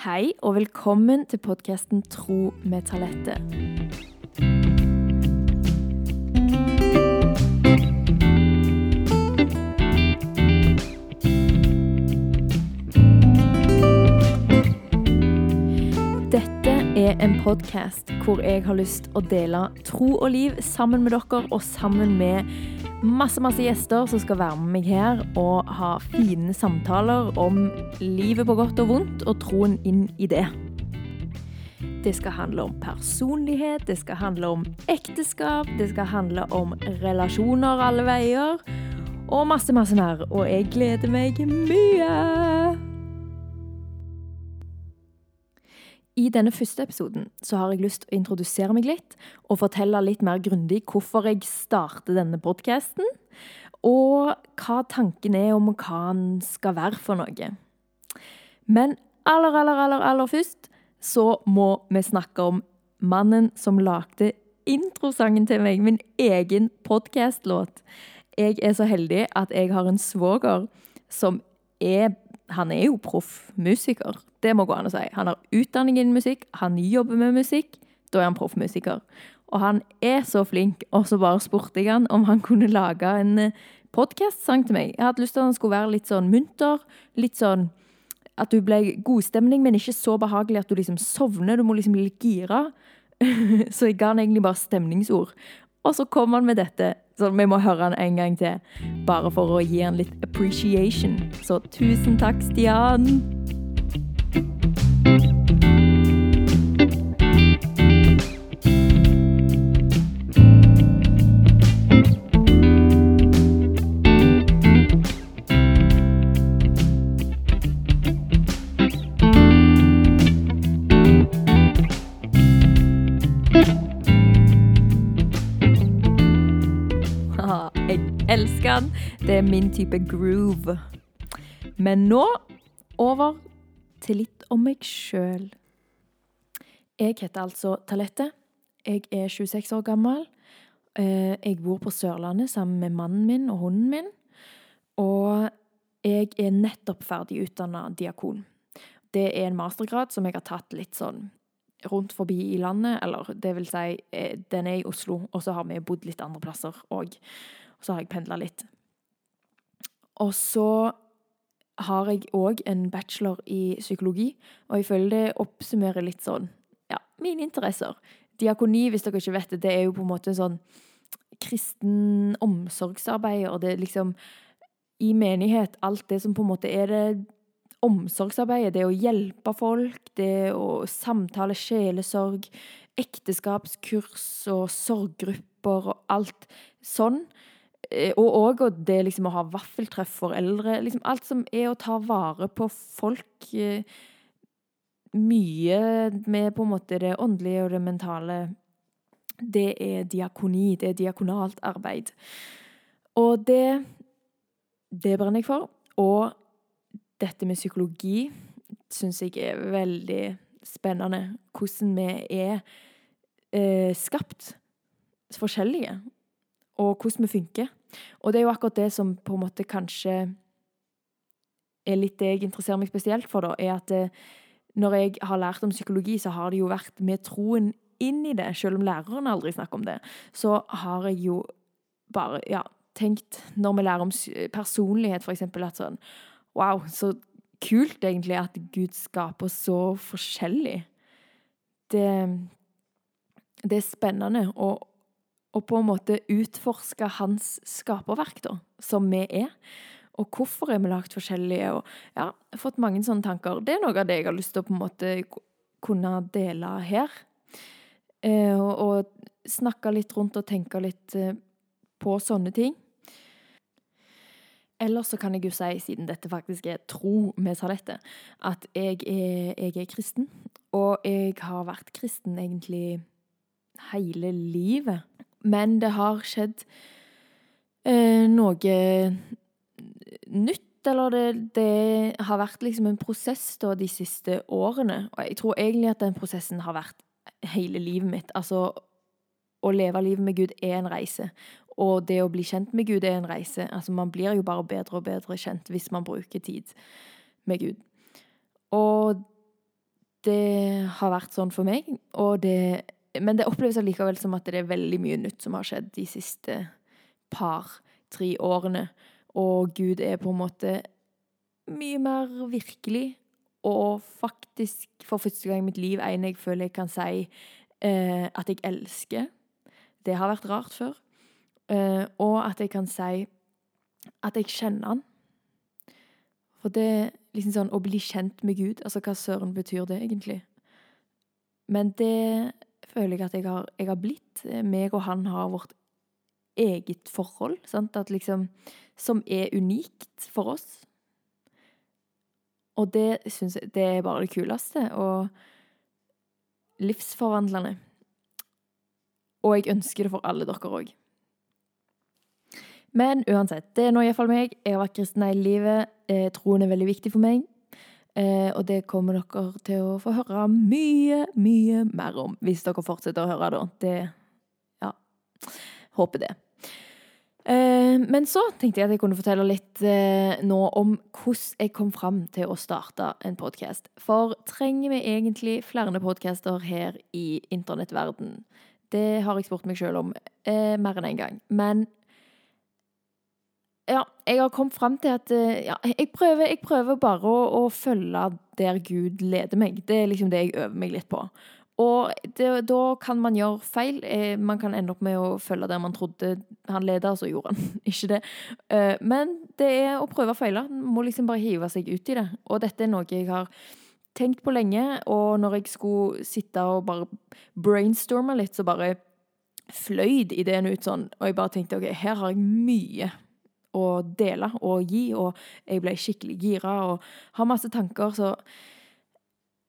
Hei og velkommen til podkasten Tro med talentet. Dette er en podkast hvor jeg har lyst å dele tro og liv sammen med dere og sammen med masse, masse gjester som skal være med meg her og ha fine samtaler om livet på godt og vondt og troen inn i det. Det skal handle om personlighet, det skal handle om ekteskap, det skal handle om relasjoner alle veier og masse, masse mer. Og jeg gleder meg mye! I denne første episoden så har jeg lyst til å introdusere meg litt og fortelle litt mer grundig hvorfor jeg starter denne podkasten, og hva tanken er om hva den skal være for noe. Men aller, aller, aller, aller først så må vi snakke om mannen som lagde introsangen til meg, min egen podkastlåt. Jeg er så heldig at jeg har en svoger som er Han er jo proff musiker. Det må gå an å si. Han har utdanning innen musikk, han jobber med musikk. Da er han proffmusiker. Og han er så flink, og så bare spurte jeg han om han kunne lage en podkast-sang til meg. Jeg hadde lyst til at han skulle være litt sånn munter, litt sånn at du ble godstemning, men ikke så behagelig at du liksom sovner. Du må liksom bli litt gira. Så jeg ga han egentlig bare stemningsord. Og så kom han med dette, så vi må høre den en gang til. Bare for å gi den litt appreciation. Så tusen takk, Stian. Det er min type groove. Men nå over til litt om meg sjøl. Jeg heter altså Talette. Jeg er 26 år gammel. Eh, Jeg bor på Sørlandet sammen med mannen min og hunden min. Og jeg er nettopp ferdig utdanna diakon. Det er en mastergrad som jeg har tatt litt sånn rundt forbi i landet. Eller det vil si, eh, den er i Oslo, og så har vi bodd litt andre plasser òg. Og så har jeg pendla litt. Og så har jeg òg en bachelor i psykologi, og jeg føler det oppsummerer litt sånn ja, mine interesser. Diakoni, hvis dere ikke vet det, det er jo på en måte sånn kristen omsorgsarbeid, og det er liksom i menighet alt det som på en måte er det omsorgsarbeidet, det å hjelpe folk, det å samtale sjelesorg, ekteskapskurs og sorggrupper og alt sånn. Eh, Og òg det liksom å ha vaffeltreff for eldre. Liksom alt som er å ta vare på folk. eh, Mye med på en måte det åndelige og det mentale. Det er diakoni. Det er diakonalt arbeid. Og det Det brenner jeg for. Og dette med psykologi syns jeg er veldig spennende. Hvordan vi er eh, skapt forskjellige, og hvordan vi funker. Og det er jo akkurat det som på en måte kanskje er litt det jeg interesserer meg spesielt for, da, er at eh, når jeg har lært om psykologi, så har det jo vært med troen inn i det, selv om læreren aldri snakker om det. Så har jeg jo bare, ja, tenkt, når vi lærer om personlighet, for eksempel, at sånn Wow, så kult egentlig at Gud skaper så forskjellig. Det, det er spennende å, å på en måte utforske hans skaperverk, da, som vi er. Og hvorfor er vi lagd forskjellige? Og ja, jeg har fått mange sånne tanker. Det er noe av det jeg har lyst til å på en måte kunne dele her. Eh, og, og snakke litt rundt og tenke litt eh, på sånne ting. Ellers så kan jeg jo si, siden dette faktisk er tro med dette, at jeg er, jeg er kristen. Og jeg har vært kristen egentlig hele livet. Men det har skjedd eh, noe nytt, eller det, det har vært liksom en prosess da de siste årene. Og jeg tror egentlig at den prosessen har vært hele livet mitt. Altså, å leve livet med Gud er en reise. Og det å bli kjent med Gud er en reise. Altså, man blir jo bare bedre og bedre kjent hvis man bruker tid med Gud. Og det har vært sånn for meg. og Det, men det oppleves allikevel som at det er veldig mye nytt som har skjedd de siste par-tre årene. Og Gud er på en måte mye mer virkelig, og faktisk for første gang i mitt liv en jeg føler jeg kan si eh, at jeg elsker. Det har vært rart før. Eh, og at jeg kan si at jeg kjenner han. For det er liksom sånn å bli kjent med Gud, altså hva søren betyr det egentlig? Men det føler jeg at jeg har, jeg har blitt. Meg og han har vårt eget forhold, sant? At liksom Som er unikt for oss. Og det syns jeg det er bare det kuleste og livsforvandlende. Og jeg ønsker det for alle dere òg. Men uansett, det er nå iallfall meg. Jeg har vært kristen hele livet. Eh, troen er veldig viktig for meg. Eh, og det kommer dere til å få høre mye, mye mer om hvis dere fortsetter å høre, da. Det Ja. Håper det. Eh, men så tenkte jeg at jeg kunne fortelle litt eh, nå om hvordan jeg kom fram til å starte en podkast. For trenger vi egentlig flere podcaster her i internettverden? Det har jeg spurt meg sjøl om eh, mer enn én en gang. Men ja, jeg har kommet fram til at eh, ja, jeg, prøver, jeg prøver bare å, å, følge der Gud leder meg. Det er liksom det jeg øver meg litt på. Og det, da kan man gjøre feil. Eh, man kan ende opp med å følge der man trodde han leder, så gjorde han ikke det. Eh, men det er å prøve og feile. Man må liksom bare hive seg ut i det. Og dette er noe jeg har tenkt på lenge, og når jeg skulle sitte og bare brainstorme litt, så bare fløyd ideen ut sånn, og jeg bare tenkte OK, her har jeg mye å dele og gi, og jeg ble skikkelig gira og har masse tanker, så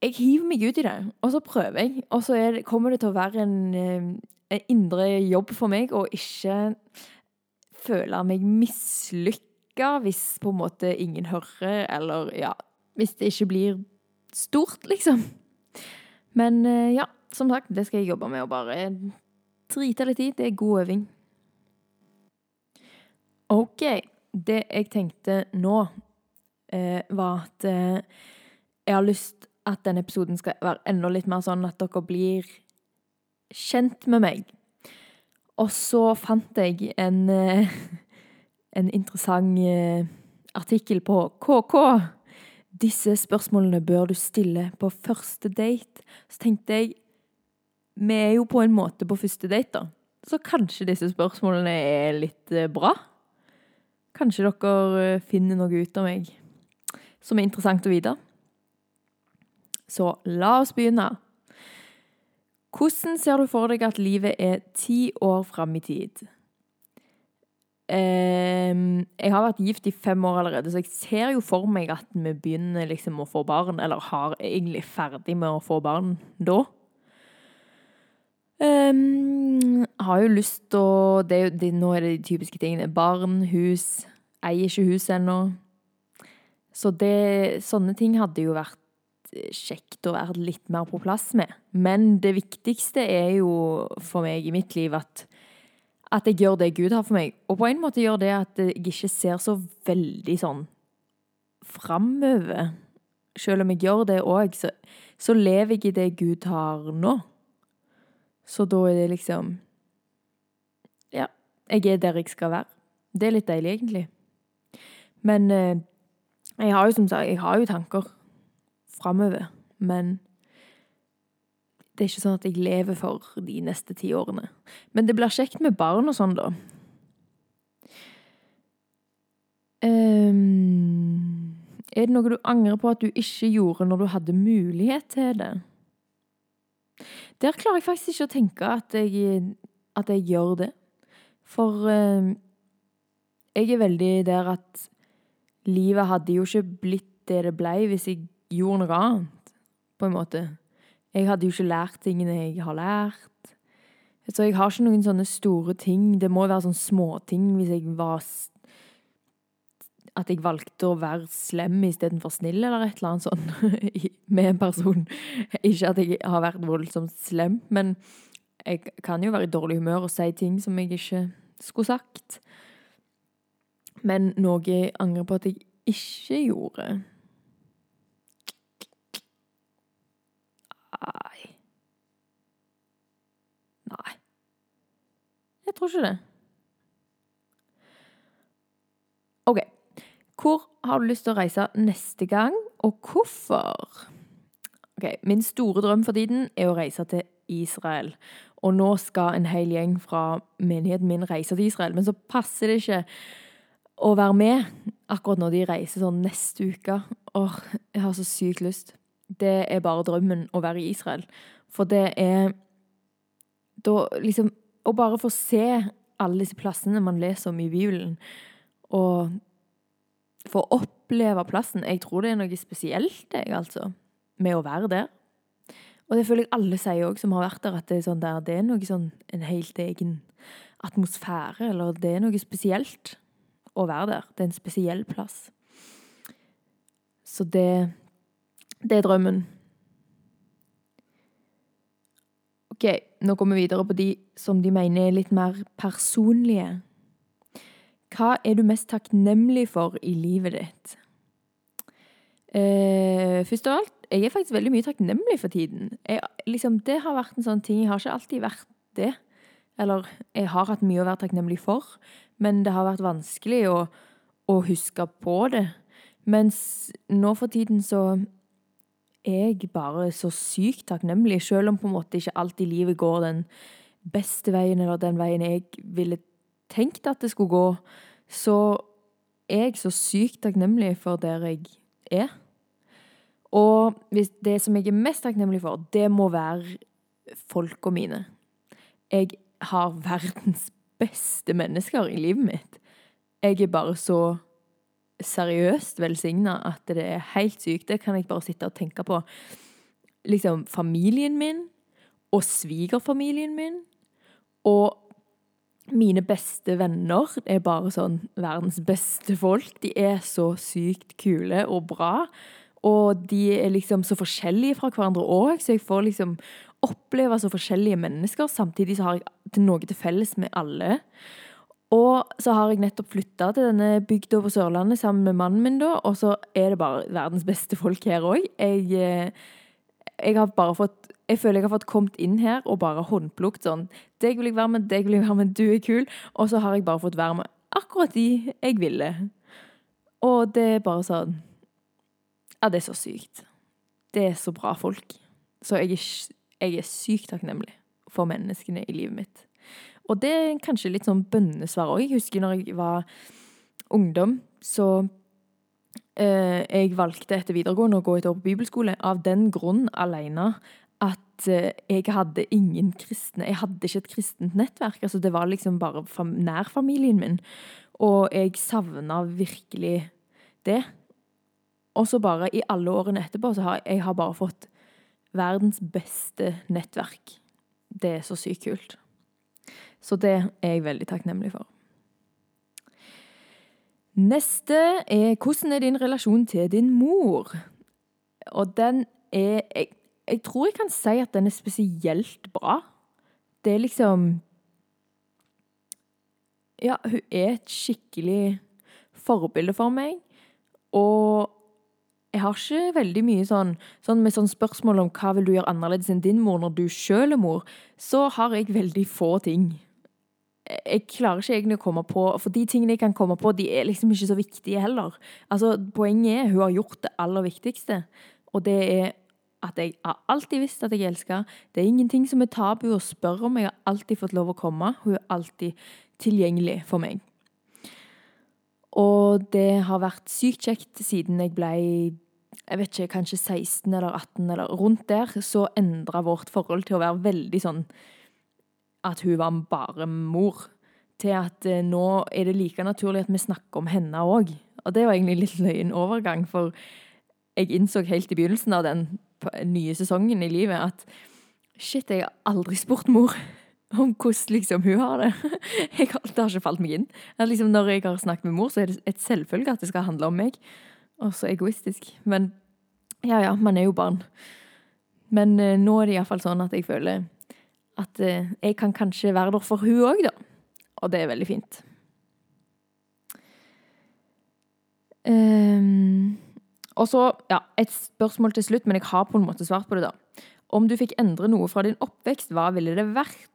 jeg hiver meg ut i det, og så prøver jeg. Og så det, kommer det til å være en, eh, en, indre jobb for meg å ikke føle meg mislykka hvis på en måte ingen hører, eller ja Hvis det ikke blir stort, liksom. Men eh, ja, som sagt, det skal jeg jobbe med å bare drite litt i. Det er god øving. OK. Det jeg tenkte nå, eh, var at eh, jeg har lyst at denne episoden skal være enda litt mer sånn at dere blir kjent med meg. Og så fant jeg en, eh, en interessant eh, artikkel på KK. Disse spørsmålene bør du stille på første date. Så tenkte jeg Vi er jo på en måte på første date, da. Så kanskje disse spørsmålene er litt eh, bra? Kanskje dere eh, finner noe ut av meg som er interessant å vite. Så la oss begynne. Hvordan ser du for deg at livet er ti år fram i tid? Um, jeg har vært gift i fem år allerede, så jeg ser jo for meg at vi begynner liksom å få barn, eller har egentlig ferdig med å få barn da. Um, har jo lyst til å det, det, Nå er det de typiske tingene. Barn, hus. Eier ikke hus ennå. Så det, sånne ting hadde jo vært kjekt å være litt mer på plass med. Men det viktigste er jo for meg i mitt liv at, at jeg gjør det Gud har for meg. Og på en måte gjør det at jeg ikke ser så veldig sånn framover. Selv om jeg gjør det òg, så, så lever jeg i det Gud har nå. Så da er det liksom Ja, jeg er der jeg skal være. Det er litt deilig, egentlig. Men eh, jeg har jo som sagt, jeg har jo tanker framover. Men det er ikke sånn at jeg lever for de neste ti årene. Men det blir kjekt med barn og sånn, da. Um, er det noe du angrer på at du ikke gjorde når du hadde mulighet til det? Der klarer jeg faktisk ikke å tenke at jeg, at jeg gjør det. For eh, jeg er veldig der at livet hadde jo ikke blitt det det ble hvis jeg gjorde noe annet, på en måte. Jeg hadde jo ikke lært tingene jeg har lært. Så jeg har ikke noen sånne store ting. Det må være sånne småting hvis jeg var At jeg valgte å være slem istedenfor snill, eller et eller annet sånt med en person. Ikke at jeg har vært voldsomt slem, men jeg kan jo være i dårlig humør og si ting som jeg ikke skulle sagt. Men noe jeg angrer på at jeg ikke gjorde Nei. Nei. Jeg tror ikke det. OK. Hvor har du lyst til å reise neste gang, og hvorfor? Ok, Min store drøm for tiden er å reise til Israel. Og nå skal en hel gjeng fra menigheten min reise til Israel. Men så passer det ikke å være med akkurat når de reiser sånn neste uke. Åh, jeg har så sykt lyst. Det er bare drømmen å være i Israel. For det er da liksom Å bare få se alle disse plassene man leser om i Bibelen, og få oppleve plassen Jeg tror det er noe spesielt, jeg, altså, med å være der. Og det føler jeg alle sier òg, som har vært der, at det er, sånn der, det er noe sånn en helt egen atmosfære, eller det er noe spesielt å være der. Det er en spesiell plass. Så det Det er drømmen. OK, nå går vi videre på de som de mener er litt mer personlige. Hva er du mest takknemlig for i livet ditt? Eh, først av alt, jeg er faktisk veldig mye takknemlig for tiden. Jeg, liksom, det har vært en sånn ting Jeg har ikke alltid vært det. Eller jeg har hatt mye å være takknemlig for, men det har vært vanskelig å, å huske på det. Mens nå for tiden så er jeg bare så sykt takknemlig, selv om på en måte ikke alltid livet går den beste veien, eller den veien jeg ville tenkt at det skulle gå, så er jeg så sykt takknemlig for der jeg er. Og det som jeg er mest takknemlig for, det må være folka mine. Jeg har verdens beste mennesker i livet mitt. Jeg er bare så seriøst velsigna at det er helt sykt. Det kan jeg bare sitte og tenke på. Liksom familien min og svigerfamilien min og mine beste venner er bare sånn verdens beste folk. De er så sykt kule og bra. Og de er liksom så forskjellige fra hverandre òg, så jeg får liksom oppleve så forskjellige mennesker. Samtidig så har jeg noe til felles med alle. Og så har jeg nettopp flytta til denne bygda på Sørlandet sammen med mannen min, da, og så er det bare verdens beste folk her òg. Jeg, eh, jeg har bare fått jeg føler jeg har fått kommet inn her og bare håndplukket sånn Deg vil jeg være med, deg vil jeg være med, du er kul. Og så har jeg bare fått være med akkurat de jeg ville. Og det er bare sånn Ja, det er så sykt. Det er så bra folk. Så jeg er, jeg er sykt takknemlig for menneskene i livet mitt. Og det er kanskje litt sånn bønnesvar òg. Jeg husker når jeg var ungdom, så eh, Jeg valgte etter videregående å gå et år på bibelskole av den grunn alene at eh, jeg hadde ingen kristne Jeg hadde ikke et kristent nettverk. altså Det var liksom bare nærfamilien min. Og jeg savna virkelig det. Og så bare, i alle årene etterpå, så har jeg har bare fått verdens beste nettverk. Det er så sykt kult. Så det er jeg veldig takknemlig for. Neste er hvordan er din relasjon til din mor? Og den er jeg, jeg tror jeg kan si at den er spesielt bra. Det er liksom Ja, hun er et skikkelig forbilde for meg. Og jeg har ikke veldig mye sånn, sånn med sånn spørsmål om hva vil du gjøre annerledes enn din mor når du sjøl er mor, så har jeg veldig få ting. Jeg klarer ikke egentlig å komme på For de tingene jeg kan komme på, de er liksom ikke så viktige heller. Altså, Poenget er hun har gjort det aller viktigste, og det er at jeg har alltid visst at jeg elsker. Det er ingenting som er tabu å spørre om. Jeg har alltid fått lov å komme. Hun er alltid tilgjengelig for meg. Og det har vært sykt kjekt siden jeg ble jeg vet ikke, kanskje 16 eller 18 eller rundt der, så endra vårt forhold til å være veldig sånn at hun var bare mor, til at eh, nå er det like naturlig at vi snakker om henne òg. Og det var egentlig litt løyen overgang, for jeg innså helt i begynnelsen av den nye sesongen i livet at shit, jeg har aldri spurt mor om hvordan liksom hun har det. Jeg det har ikke falt meg inn. At liksom Når jeg har snakket med mor, så er det et selvfølge at det skal handle om meg. Og så egoistisk. Men ja, ja, man er jo barn. Men eh, nå er det iallfall sånn at jeg føler at eh, jeg kan kanskje være der for hun òg, da. Og det er veldig fint. Um, og så, ja, et spørsmål til slutt, men jeg har på en måte svart på det, da. Om du fikk endre noe fra din oppvekst, hva ville det vært?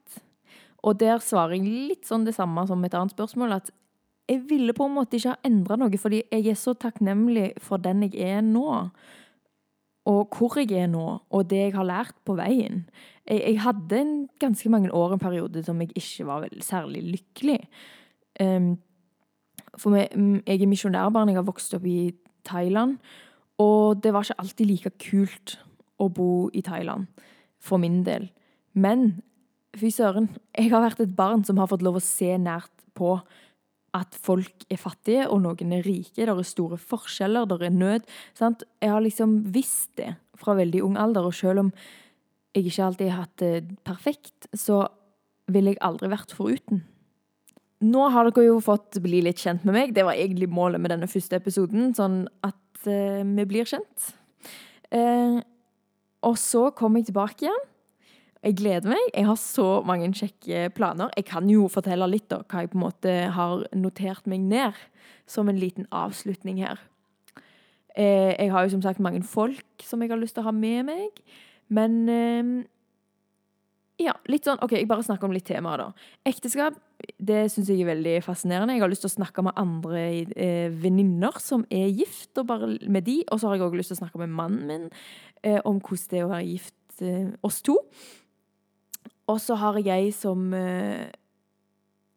Og der svarer jeg litt sånn det samme som et annet spørsmål, at jeg ville på en måte ikke ha endra noe, fordi jeg er så takknemlig for den jeg er nå. Og hvor jeg er nå, og det jeg har lært på veien. Jeg, jeg hadde en ganske mange år en periode som jeg ikke var særlig lykkelig. Um, for meg, jeg er misjonærbarn, jeg har vokst opp i Thailand. Og det var ikke alltid like kult å bo i Thailand, for min del. Men fy søren, jeg har vært et barn som har fått lov å se nært på at folk er fattige, og noen er rike. Det er store forskjeller, det er nød. Sant? Jeg har liksom visst det fra veldig ung alder, og selv om jeg ikke alltid har hatt det perfekt, så ville jeg aldri vært foruten. Nå har dere jo fått bli litt kjent med meg. Det var egentlig målet med denne første episoden, sånn at uh, vi blir kjent. Uh, og så kommer jeg tilbake igjen jeg gleder meg. Jeg har så mange kjekke planer. Jeg kan jo fortelle litt da, hva jeg på en måte har notert meg ned, som en liten avslutning her. Eh, jeg har jo som sagt mange folk som jeg har lyst til å ha med meg. Men eh, ja, litt sånn OK, jeg bare snakker om litt temaer, da. Ekteskap, det syns jeg er veldig fascinerende. Jeg har lyst til å snakke med andre eh, venninner som er gift, og bare med de. Og så har jeg òg lyst til å snakke med mannen min eh, om hvordan det er å være gift eh, oss to. Og så har jeg som uh,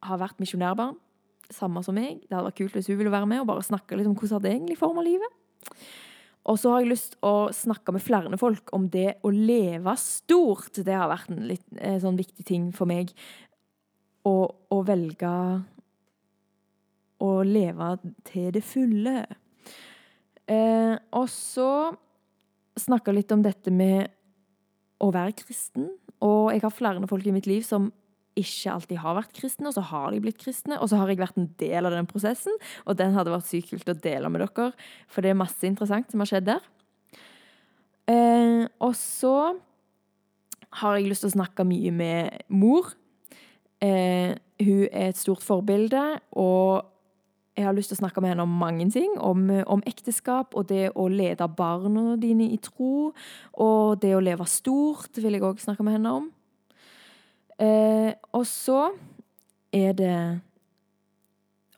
har vært misjonærbarn, samme som meg. Det hadde vært kult hvis hun ville være med og bare snakke litt om hvordan det egentlig former livet. Og så har jeg lyst å snakke med flere folk om det å leve stort. Det har vært en litt eh, sånn viktig ting for meg. Å velge å leve til det fulle. Eh, og så snakke litt om dette med å være kristen. Og jeg har flere folk i mitt liv som ikke alltid har vært kristne, og så har de blitt kristne. Og så har jeg vært en del av den prosessen, og den hadde vært sykt kult å dele med dere. For det er masse interessant som har skjedd der. Eh, og så har jeg lyst til å snakke mye med mor. Eh, hun er et stort forbilde, og jeg har lyst til å snakke med henne om mange ting. Om, om, ekteskap og det å lede barna dine i tro. Og det å leve stort vil jeg òg snakke med henne om. Eh, og så er det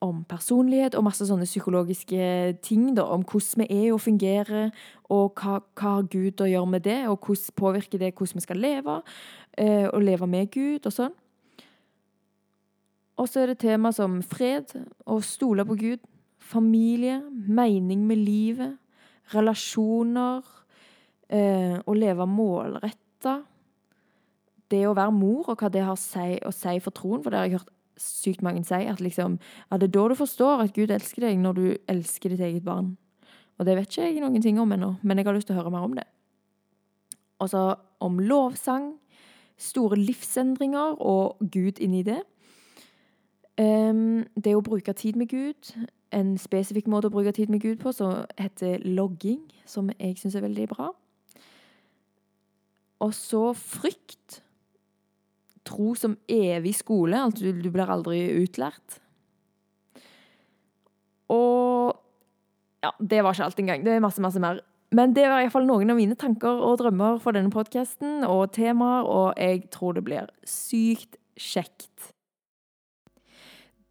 om personlighet og masse sånne psykologiske ting. Da, om hvordan vi er og fungerer, og hva, hva Gud å gjøre med det, og hvordan påvirker det hvordan vi skal leve, eh, og leve med Gud og sånn. Og så er det tema som fred, å stole på Gud, familie, mening med livet, relasjoner, eh, å leve målretta. Det å være mor, og hva det har si, å si for troen, for det har jeg hørt sykt mange si, at liksom, ja, det er da du forstår at Gud elsker deg, når du elsker ditt eget barn. Og det vet ikke jeg noen ting om ennå, men jeg har lyst til å høre mer om det. Og så om lovsang, store livsendringer og Gud inni det. Um, det å bruke tid med Gud, en spesifikk måte å bruke tid med Gud på, som heter logging, som jeg syns er veldig bra. Og så frykt. Tro som evig skole, altså du blir aldri utlært. Og ja, det var ikke alt engang. Det er masse, masse mer. Men det var iallfall noen av mine tanker og drømmer for denne podkasten og temaer, og jeg tror det blir sykt kjekt.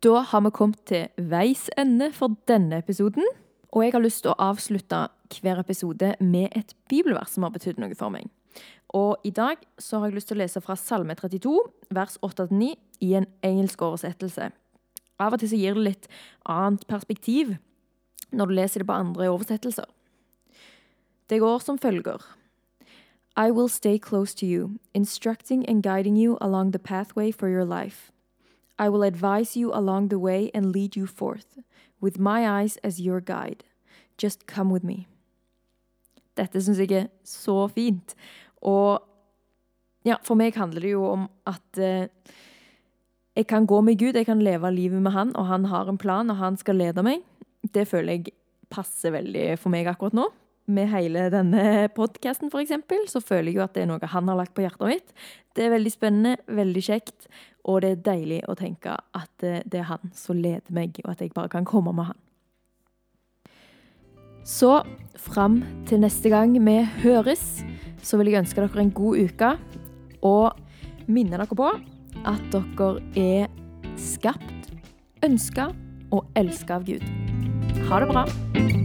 Da har vi kommet til veis ende for denne episoden. Og jeg har lyst til å avslutte hver episode med et bibelvers som har betydd noe for meg. Og i dag så har jeg lyst til å lese fra Salme 32, vers 8-9, i en engelsk oversettelse. Av og til så gir det litt annet perspektiv når du leser det på andre oversettelser. Det går som følger. I will stay close to you, instructing and guiding you along the pathway for your life. I will advise you along the way and lead you forth, with my eyes as your guide. Just come with me. Dette syns jeg er så fint. Og ja, for meg handler det jo om at eh, jeg kan gå med Gud, jeg kan leve livet med Han, og Han har en plan, og Han skal lede meg. Det føler jeg passer veldig for meg akkurat nå med hele denne podkasten, f.eks., så føler jeg jo at det er noe han har lagt på hjertet mitt. Det er veldig spennende, veldig kjekt, og det er deilig å tenke at eh, det er han som leder meg, og at jeg bare kan komme med han. Så fram til neste gang vi høres, så vil jeg ønske dere en god uke. Og minne dere på at dere er skapt, ønska og elska av Gud. Ha det bra.